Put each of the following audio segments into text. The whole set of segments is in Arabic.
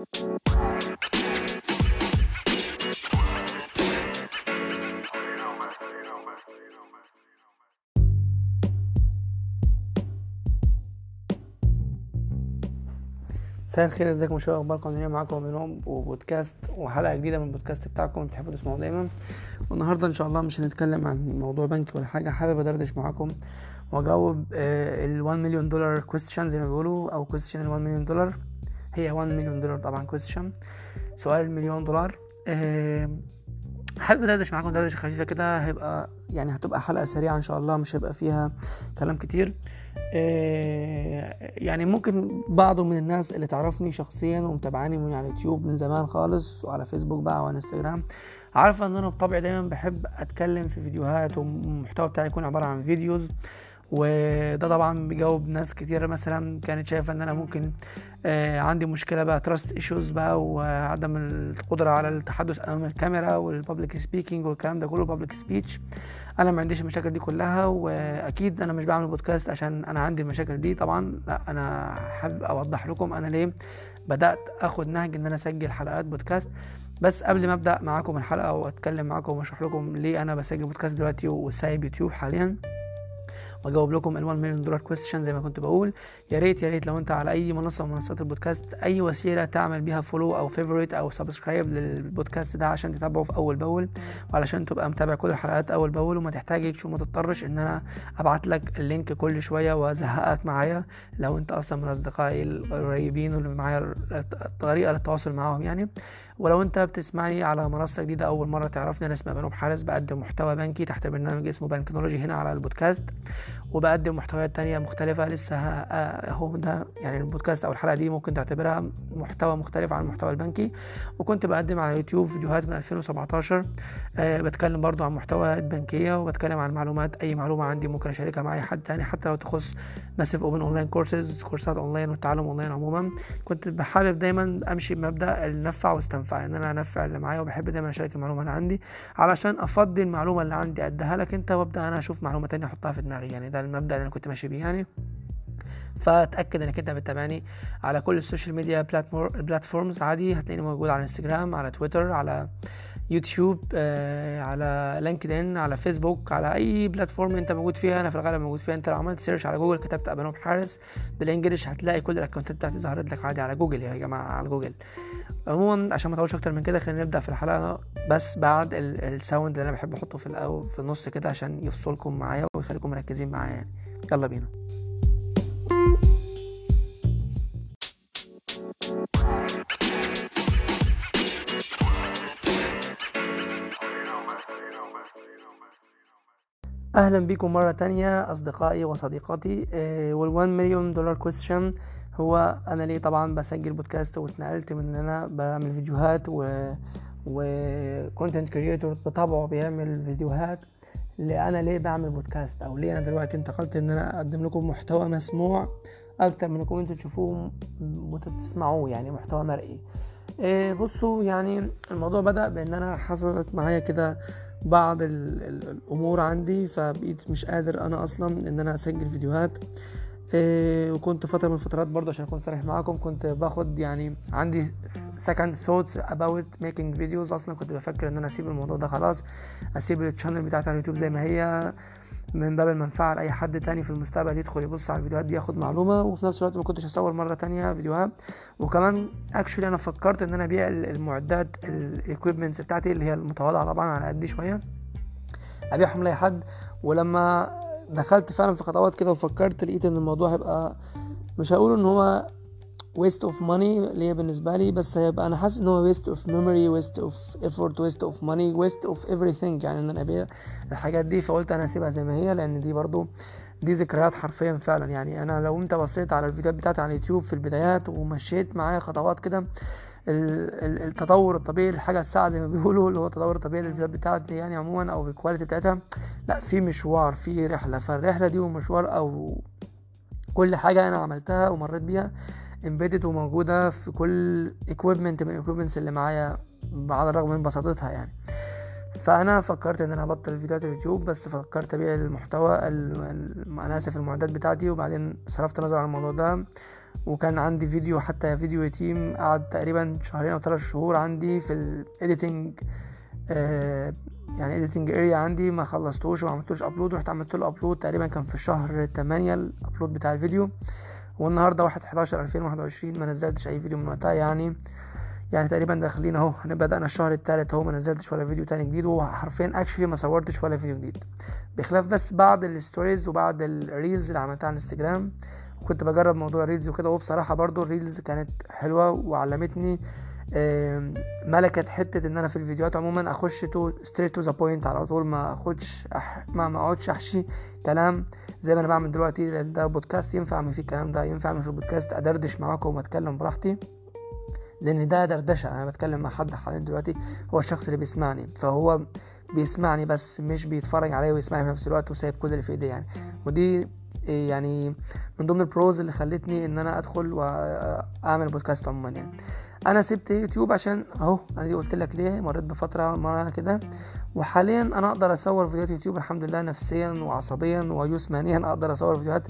مساء الخير ازيكم؟ شباب أخباركم؟ إيه معاكم بنوم وبودكاست وحلقة جديدة من البودكاست بتاعكم. بتحبوا تسمعوا دايما. والنهاردة إن شاء الله مش هنتكلم عن موضوع بنكي ولا حاجة. حابب أدردش معاكم وأجاوب ال 1 مليون dollar question زي ما بيقولوا أو question ال 1 مليون دولار هي 1 مليون دولار طبعا question سؤال المليون دولار. حابب ادردش معاكم دردشة خفيفة كده؟ هيبقى يعني هتبقى حلقة سريعة إن شاء الله مش هيبقى فيها كلام كتير. آه، يعني ممكن بعض من الناس اللي تعرفني شخصيا ومتابعاني من على اليوتيوب من زمان خالص وعلى فيسبوك بقى وعلى إنستجرام عارفة إن أنا بطبعي دايما بحب أتكلم في فيديوهات والمحتوى بتاعي يكون عبارة عن videos وده طبعا بيجاوب ناس كتير. مثلا كانت شايفة إن أنا ممكن آه عندي مشكلة بقى trust issues بقى وعدم القدرة على التحدث أمام الكاميرا وال public speaking والكلام ده كله public speech أنا ما عنديش المشاكل دي كلها وأكيد أنا مش بعمل بودكاست عشان أنا عندي المشاكل دي. طبعا لا أنا حابب أوضح لكم أنا ليه بدأت آخد نهج إن أنا أسجل حلقات بودكاست بس قبل ما أبدأ معاكم الحلقة وأتكلم معاكم وأشرح لكم ليه أنا بسجل بودكاست دلوقتي وسايب يوتيوب حاليا واجاوب لكم ال 1 مليون دولار question زي ما كنت بقول. يا ريت يا ريت لو أنت على أي منصة من منصات البودكاست أي وسيلة تعمل بيها follow أو favorite أو subscribe للبودكاست ده عشان تتابعه في أول بأول وعلشان تبقى متابع كل الحلقات أول بأول وما تحتاجش وما تضطرش إن أنا أبعت لك ال link كل شوية وأزهقك معايا لو أنت أصلا من أصدقائي القريبين واللي معايا طريقة للتواصل معاهم يعني. ولو انت بتسمعني على منصة جديدة أول مرة تعرفني أنا اسمي أبانوب حارس بقدم محتوى بنكي تحت برنامج اسمه بنكنولوجي هنا على البودكاست وبقدم محتويات تانية مختلفة لسه أهو ده يعني البودكاست أو الحلقة دي ممكن تعتبرها محتوى مختلف عن المحتوى البنكي. وكنت بقدم على يوتيوب فيديوهات من 2017 أه بتكلم برضو عن محتويات بنكية وبتكلم عن معلومات أي معلومة عندي ممكن أشاركها مع اي حد تاني حتى لو تخص massive open online courses كورسات اونلاين والتعلم اونلاين عموما. كنت بحب دايما أمشي بمبدأ النفع واستنفع. إن أنا أنفع اللي معايا وبحب دايما أشارك المعلومة اللي عندي علشان أفضي المعلومة اللي عندي أديها لك أنت وأبدأ أنا أشوف معلومة تانية أحطها في دماغي. يعني ده المبدأ اللي أنا كنت ماشي بيه يعني. فأتأكد إنك أنت بتتابعني على كل ال social media platforms عادي. هتلاقيني موجود على إنستجرام على تويتر على يوتيوب آه، على لينكدين على فيسبوك على أي platform أنت موجود فيها. أنا في الغالب موجود فيها. أنت لو عملت search على جوجل كتبت أبانوب حارس بال English هتلاقي كل الأكونتات بتاعتي ظهرت لك عادي على جوجل يا جماعة على جوجل. عموما عشان ما أطولش أكتر من كده خلينا نبدأ في الحلقة بس بعد ال sound اللي أنا بحب أحطه في الأول في النص كده عشان يفصلكم معايا ويخليكم مركزين معايا يعني. يلا بينا. أهلا بكم مرة تانية أصدقائي وصديقاتي. وال1 مليون دولار question هو أنا ليه طبعا بسجل بودكاست واتنقلت من إن أنا بعمل فيديوهات و و content creator بطبعه بيعمل فيديوهات. أنا ليه بعمل بودكاست أو ليه أنا دلوقتي انتقلت إن أنا أقدم لكم محتوى مسموع أكتر من إنكم أنتوا تشوفوه وتسمعوه يعني محتوى مرئي. إيه بصوا يعني الموضوع بدأ بإن أنا حصلت معايا كده بعض ال ال الأمور عندي فبقيت مش قادر أنا أصلا إن أنا أسجل فيديوهات. إيه وكنت فترة من الفترات برضه عشان أكون صريح معاكم كنت باخد يعني عندي second thoughts about making videos. أصلا كنت بفكر إن أنا أسيب الموضوع ده خلاص أسيب ال channel بتاعتي على اليوتيوب زي ما هي. من باب المنفعة لأي حد تاني في المستقبل يدخل يبص على الفيديوهات دي ياخد معلومة. وفي نفس الوقت ما كنتش أصور مرة تانية فيديوهات. وكمان actually أنا فكرت إن أنا أبيع المعدات ال equipments بتاعتي اللي هي المتواضعة طبعا على قدي شوية. أبيعهم لأي حد. ولما دخلت فعلا في خطوات كده وفكرت لقيت إن الموضوع هيبقى مش هقول إن هو waste of money ليا بالنسبة لي بس هيبقى أنا حاسس إن هو waste of memory waste of effort waste of money waste of everything يعني إن أنا أبيع الحاجات دي. فقلت أنا أسيبها زي ما هي لأن دي برضو دي ذكريات حرفيا فعلا. يعني أنا لو أنت بصيت على الفيديوهات بتاعتي على اليوتيوب في البدايات ومشيت معايا خطوات كده التطور الطبيعي للحاجة الساعة زي ما بيقولوا اللي هو التطور الطبيعي للفيديوهات بتاعتي يعني عموما أو ال quality بتاعتها لا في مشوار في رحلة. فالرحلة دي ومشوار أو كل حاجة أنا عملتها ومريت بيها embedded وموجودة في كل equipment من equipments اللي معايا على الرغم من بساطتها يعني. فأنا فكرت إن أنا أبطل فيديوهات اليوتيوب بس فكرت أبيع المحتوى أنا أسف المعدات بتاعتي وبعدين صرفت نظر عن الموضوع ده. وكان عندي فيديو حتى فيديو يتيم قعد تقريبا شهرين أو ثلاث شهور عندي في ال editing آه يعني editing area عندي. ما خلصتوش وما عملتوش upload رحت عملت له upload تقريبا كان في شهر 8 ال upload بتاع الفيديو. والنهارده 1 11 2021 ما نزلتش أي فيديو من وقتها يعني. يعني تقريبا داخلين أهو بدأنا الشهر التالت أهو ما نزلتش ولا فيديو تاني جديد وحرفيا actually ما صورتش ولا فيديو جديد. بخلاف بس بعض ال stories وبعض ال reels اللي عملتها على الانستجرام وكنت بجرب موضوع ال reels وكده وبصراحة برضو ال reels كانت حلوة وعلمتني ملكت حتة إن أنا في الفيديوهات عموما أخش to straight to the point على طول ما أخدش أح... ما ما أقعدش أحشي كلام زي ما أنا بعمل دلوقتي لأن ده بودكاست ينفع اعمل فيه الكلام ده ينفع اعمل في البودكاست أدردش معاكم وأتكلم براحتي لأن ده دردشة أنا بتكلم مع حد حاليا دلوقتي هو الشخص اللي بيسمعني فهو بيسمعني بس مش بيتفرج عليا ويسمعني في نفس الوقت وسايب كل اللي في ايديه يعني. ودي يعني من ضمن ال pros اللي خلتني إن أنا أدخل واعمل بودكاست عموما يعني. أنا سبت يوتيوب عشان أهو أنا قلت لك ليه مريت بفترة مره كده. وحاليا أنا أقدر أصور فيديوهات يوتيوب الحمد لله نفسيا وعصبيا وجسمانيا أقدر أصور فيديوهات.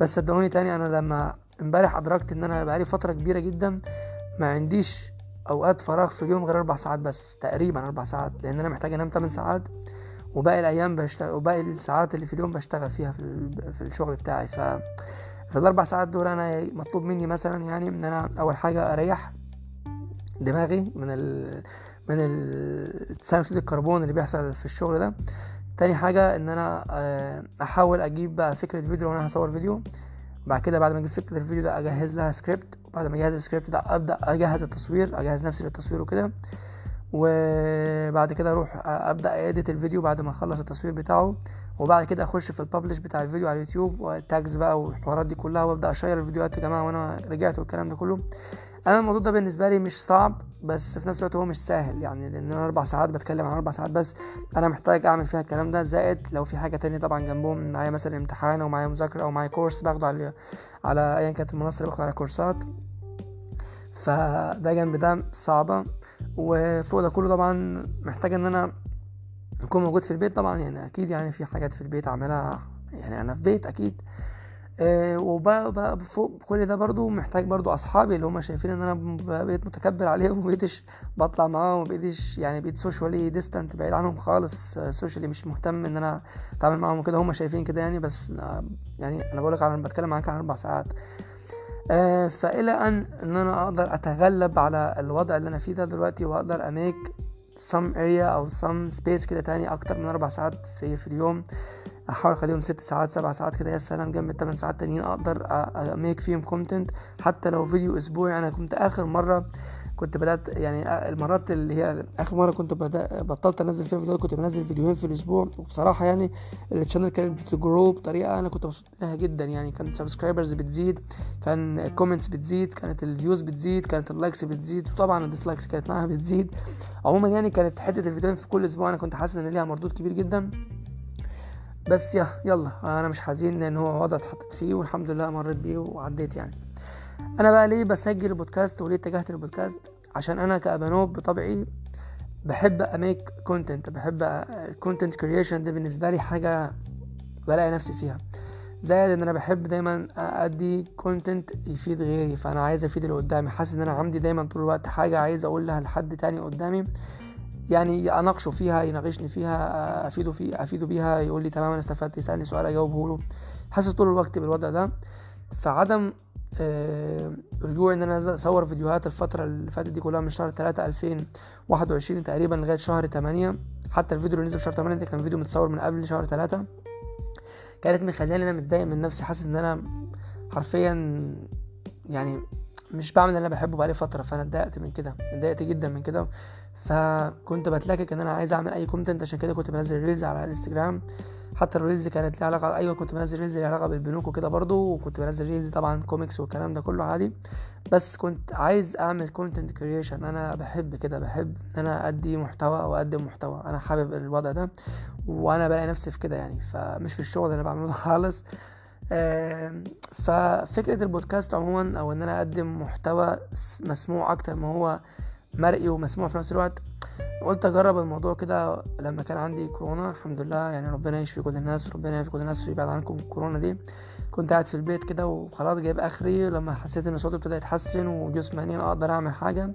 بس صدقوني تاني أنا لما امبارح أدركت إن أنا بقالي فترة كبيرة جدا ما عنديش أوقات فراغ في اليوم غير أربع ساعات بس تقريبا أربع ساعات لأن أنا محتاج أنام 8 ساعات. وباقي الأيام بشتغل وباقي الساعات اللي في اليوم بشتغل فيها في, في الشغل بتاعي. ف في الاربع ساعات دول أنا مطلوب مني مثلا يعني إن أنا أول حاجة أريح دماغي من ال من ثاني اكسيد الكربون اللي بيحصل في الشغل ده. تاني حاجة إن أنا أحاول أجيب بقى فكرة فيديو وأنا هصور فيديو. بعد كده بعد ما أجيب فكرة الفيديو ده أجهز لها سكريبت وبعد ما أجهز السكريبت ده أبدأ أجهز التصوير أجهز نفسي للتصوير وكده. وبعد كده أروح أبدأ edit الفيديو بعد ما أخلص التصوير بتاعه. وبعد كده أخش في الببلش بتاع الفيديو على اليوتيوب والتاجز بقى والحوارات دي كلها وأبدأ أشير الفيديوهات يا جماعة وأنا رجعت والكلام ده كله. أنا الموضوع ده بالنسبة لي مش صعب بس في نفس الوقت هو مش سهل. يعني لأن أنا أربع ساعات بتكلم عن أربع ساعات بس أنا محتاج أعمل فيها الكلام ده. زائد لو في حاجة تانية طبعا جنبهم معايا مثلا امتحان أو معايا مذاكرة أو معايا كورس باخده على على ايا كانت المنصة اللي باخد على كورسات. فده جنب ده صعبة. وفوق ده كله طبعا محتاج إن أنا أكون موجود في البيت طبعا. يعني أكيد يعني في حاجات في البيت أعملها يعني أنا في بيت أكيد. أه وبقى فوق كل ده برضو محتاج برضو أصحابي اللي هم شايفين إن أنا بقيت متكبر عليهم ومبقيتش بطلع معاهم ومبقيتش يعني بقيت socially distant بعيد عنهم خالص socially مش مهتم إن أنا أتعامل معاهم وكده. هم شايفين كده يعني بس يعني أنا بقولك أنا بتكلم معاك عن أربع ساعات. فإلى أن إن أنا أقدر أتغلب على الوضع اللي أنا فيه ده دلوقتي وأقدر أ make some area أو some space كده تاني أكتر من أربع ساعات في, في اليوم. احاول أخليهم ست ساعات سبع ساعات كده. يا سلام جنب التمن ساعات تانيين أقدر ا make فيهم content حتى لو فيديو أسبوعي أنا كنت آخر مرة كنت بدأت يعني المرات اللي هي آخر مرة كنت بطلت أنزل فيها فيديوهات كنت بنزل فيديوهين في الأسبوع. وبصراحة يعني ال channel كانت بت grow بطريقة أنا كنت مبسوط لها جدا. يعني كانت subscribers بتزيد كان comments بتزيد كانت ال views بتزيد كانت ال likes بتزيد وطبعا ال dislikes كانت معاها بتزيد. عموما يعني كانت حتة الفيديوهين في كل أسبوع أنا كنت حاسس إن ليها مردود كبير جدا. بس يا يلا أنا مش حزين لأن هو وضع اتحطيت فيه والحمد لله مريت بيه وعديت يعني. أنا بقى ليه بسجل البودكاست وليه اتجهت للبودكاست؟ عشان أنا كأبانوب بطبعي بحب أ make content بحب ال content creation ده بالنسبة لي حاجة بلاقي نفسي فيها. زائد إن أنا بحب دايما ادي content يفيد غيري فأنا عايز أفيد اللي قدامي. حاسس إن أنا عندي دايما طول الوقت حاجة عايز أقولها لحد تاني قدامي. يعني اناقشه فيها يناقشني فيها افيده في افيده بيها يقول لي تمام أنا استفدت يسألني سؤال اجاوبه له. حاسس طول الوقت بالوضع ده. فعدم آه رجوع إن أنا أصور فيديوهات الفترة اللي فاتت دي كلها من شهر 3 2021 تقريبا لغاية شهر 8 حتى الفيديو اللي نزل في شهر 8 ده كان فيديو متصور من قبل شهر 3 كانت مخلياني أنا متضايق من نفسي حاسس إن أنا حرفيا يعني مش بعمل اللي أنا بحبه بقالي فترة فأنا اتضايقت من كده اتضايقت جدا من كده. فكنت بتلاكك إن أنا عايز أعمل أي content عشان كده كنت بنزل reels على الإنستجرام. حتى ال reels كانت ليها علاقة أيوه كنت بنزل reels ليها علاقة بالبنوك وكده برضو وكنت بنزل reels طبعا كوميكس والكلام ده كله عادي. بس كنت عايز أعمل content creation أنا بحب كده بحب إن أنا أدي محتوى أو أقدم محتوى. أنا حابب الوضع ده وأنا بلاقي نفسي في كده يعني. فمش في الشغل اللي بعمله خالص. ففكرة البودكاست عموما أو إن أنا أقدم محتوى مسموع أكتر ما هو مرئي ومسموع في نفس الوقت قلت أجرب الموضوع كده لما كان عندي كورونا. الحمد لله يعني ربنا يشفي كل الناس ربنا يشفي كل الناس ويبعد عنكم الكورونا دي. كنت قاعد في البيت كده وخلاص جايب آخري لما حسيت إن صوتي ابتدى يتحسن وجسمانيا أقدر أعمل حاجة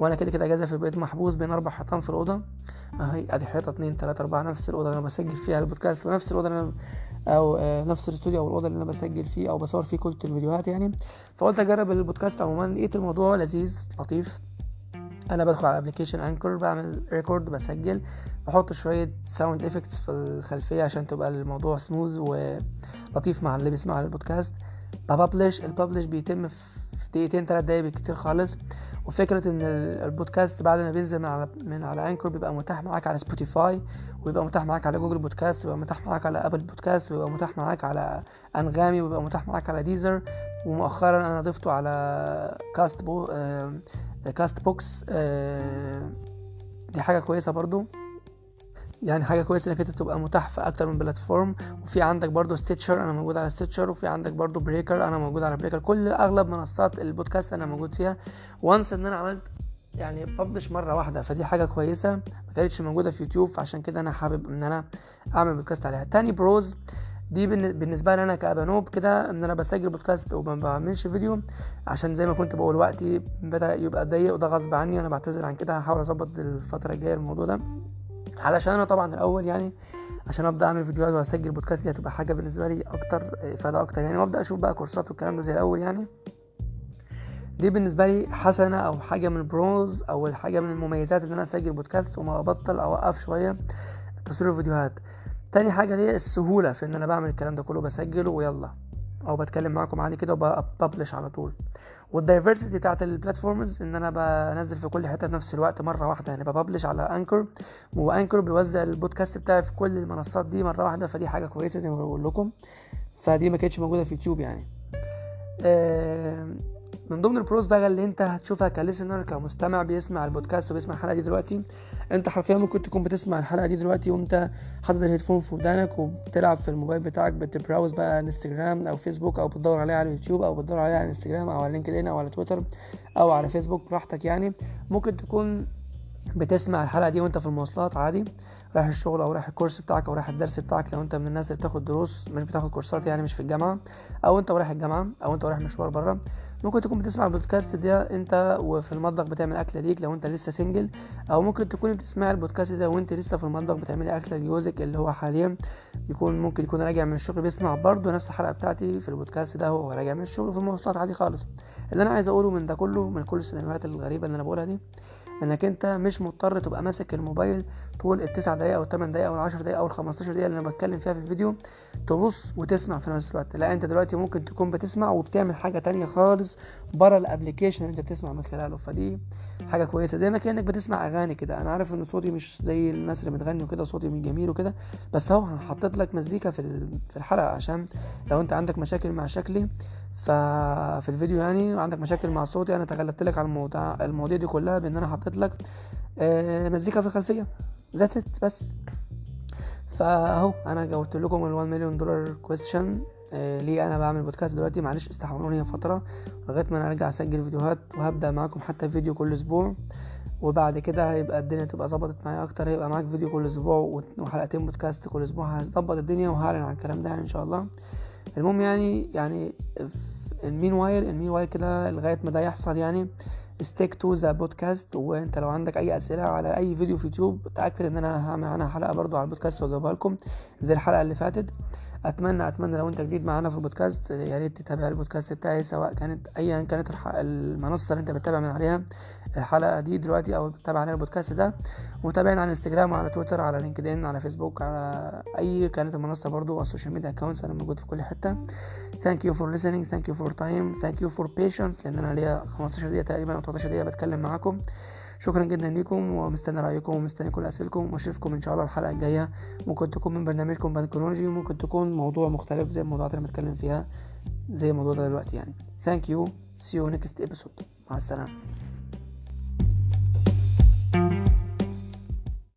وأنا كده كده اجازة في البيت محبوس بين أربع حيطان في الأوضة. اهي ادي حيطة اتنين تلاتة اربعة نفس الأوضة اللي أنا بسجل فيها البودكاست ونفس الأوضة اللي أنا أو آه، نفس الاستوديو أو الأوضة اللي أنا بسجل فيه أو بصور فيه كل الفيديوهات يعني. فقلت أجرب البودكاست عموما لقيت الموضوع لذيذ لطيف. أنا بدخل على application Anchor بعمل record بسجل بحط شوية sound effects في الخلفية عشان تبقى الموضوع سموث ولطيف مع اللي بيسمع البودكاست. ب publish ال publish بيتم في دقيقتين تلات دقايق بالكتير خالص. وفكرة إن البودكاست بعد ما بينزل من على من على Anchor بيبقى متاح معاك على Spotify ويبقى متاح معاك على Google Podcast ويبقى متاح معاك على Apple Podcast ويبقى متاح معاك على انغامي ويبقى متاح معاك على Deezer ومؤخرا أنا ضفته على Castbo آه Castbox آه دي حاجة كويسة برضو. يعني حاجة كويسة إنك أنت تبقى متاح في أكتر من platform. وفي عندك برضو Stitcher أنا موجود على Stitcher وفي عندك برضو Breaker أنا موجود على Breaker كل أغلب منصات البودكاست أنا موجود فيها. once إن أنا عملت يعني ببلش مرة واحدة فدي حاجة كويسة. ما كانتش موجودة في يوتيوب فعشان كده أنا حابب إن أنا أعمل بودكاست عليها. تاني بروز دي بالنسبة لي أنا كابانوب كده إن أنا بسجل بودكاست وما بعملش فيديو عشان زي ما كنت بقول وقتي بدأ يبقى ضيق وده غصب عني أنا بعتذر عن كده. هحاول أظبط الفترة الجاية الموضوع ده. علشان أنا طبعا الأول يعني عشان أبدأ أعمل فيديوهات وأسجل بودكاست دي هتبقى حاجة بالنسبة لي أكتر افاده أكتر يعني. وأبدأ أشوف بقى كورسات والكلام ده زي الأول يعني. دي بالنسبة لي حسنة أو حاجة من ال pros أو الحاجة من المميزات إن أنا أسجل بودكاست وما أبطل أوقف شوية تصوير الفيديوهات. تاني حاجة دي السهولة في إن أنا بعمل الكلام ده كله بسجله ويلا. أو بتكلم معاكم عادي كده وب publish على طول. وال diversity بتاعت ال platforms إن أنا بنزل في كل حتة في نفس الوقت مرة واحدة. يعني ب publish على Anchor و Anchor بيوزع البودكاست بتاعي في كل المنصات دي مرة واحدة فدي حاجة كويسة زي ما بقول لكم. فدي ما كانتش موجودة في يوتيوب يعني. آه من ضمن ال pros بقى اللي انت هتشوفها ك listener كمستمع بيسمع البودكاست وبيسمع الحلقة دي دلوقتي انت حرفيا ممكن تكون بتسمع الحلقة دي دلوقتي وانت حاطط ال headphone في ودانك وبتلعب في الموبايل بتاعك بت browse بقى انستجرام أو فيسبوك أو بتدور عليه على اليوتيوب أو بتدور عليه على انستجرام أو على LinkedIn أو على تويتر أو على فيسبوك براحتك يعني. ممكن تكون بتسمع الحلقة دي وانت في المواصلات عادي رايح الشغل أو رايح الكورس بتاعك أو رايح الدرس بتاعك لو انت من الناس اللي بتاخد دروس مش بتاخد كورسات يعني مش في الجامعة أو انت رايح الجامعة أو انت رايح مشوار بره ممكن تكون بتسمع البودكاست ده انت وفي المطبخ بتعمل اكله ليك لو انت لسه single أو ممكن تكون بتسمع البودكاست ده وانت لسه في المطبخ بتعملي اكله لجوزك اللي هو حاليا يكون ممكن يكون راجع من الشغل بيسمع برضه نفس الحلقة بتاعتي في البودكاست ده هو راجع من الشغل في المواصلات عادي خالص. اللي أنا عايز أقوله من ده كله من كل السيناريوهات الغريبة اللي أنا بقولها دي إنك أنت مش مضطر تبقى ماسك الموبايل طول التسع دقايق أو الثمان دقايق أو العشر دقايق أو الخمستاشر دقيقه اللي أنا بتكلم فيها في الفيديو تبص وتسمع في نفس الوقت. لا أنت دلوقتي ممكن تكون بتسمع وبتعمل حاجة تانية خالص بره الابلكيشن اللي أنت بتسمع من خلاله فدي حاجة كويسة زي ما كأنك بتسمع أغاني كده. أنا عارف إن صوتي مش زي الناس اللي بتغني وكده صوتي مش جميل وكده بس أهو حطيت لك مزيكا في في الحلقة عشان لو أنت عندك مشاكل مع شكلي ففي الفيديو يعني عندك مشاكل مع صوتي أنا تغلبت لك على المواضيع دي كلها بإن أنا حطيت لك مزيكا في الخلفية. ذات بس. فأهو أنا جاوبت لكم ال 1 مليون دولار كويستشن آه ليه أنا بعمل بودكاست دلوقتي؟ معلش استحملوني فترة لغاية ما أنا أرجع أسجل فيديوهات وهبدأ معاكم حتى فيديو كل أسبوع. وبعد كده هيبقى الدنيا تبقى ظبطت معايا أكتر هيبقى معاك فيديو كل أسبوع وحلقتين بودكاست كل أسبوع هظبط الدنيا وهعلن عن الكلام ده يعني إن شاء الله. المهم يعني يعني ال meanwhile ال meanwhile كده لغاية ما ده يحصل يعني. stick to the podcast وانت لو عندك أي أسئلة على أي فيديو في يوتيوب تأكد إن أنا هعمل عنها حلقة برضو على البودكاست وأجاوبها لكم زي الحلقة اللي فاتت. اتمنى أتمنى لو أنت جديد معانا في البودكاست يا ريت تتابع البودكاست بتاعي سواء كانت ايا كانت المنصة اللي أنت بتتابع من عليها. الحلقة دي دلوقتي أو بتتابع عليها البودكاست ده. وتابعنا على إنستجرام وعلى تويتر على LinkedIn على فيسبوك على أي كانت المنصة برضو وال social media accounts أنا موجود في كل حتة. thank you for listening thank you for time thank you for patience لأن أنا ليا 15 دقيقة تقريبا أو 13 دقيقة بتكلم معاكم. شكرا جدا ليكم ومستني رأيكم ومستني كل اسئلتكم وأشوفكم إن شاء الله الحلقة الجاية. ممكن تكون من برنامجكم Bankology وممكن تكون موضوع مختلف زي الموضوعات اللي بتكلم فيها زي الموضوع ده دلوقتي يعني. thank you you next episode. مع السلامة.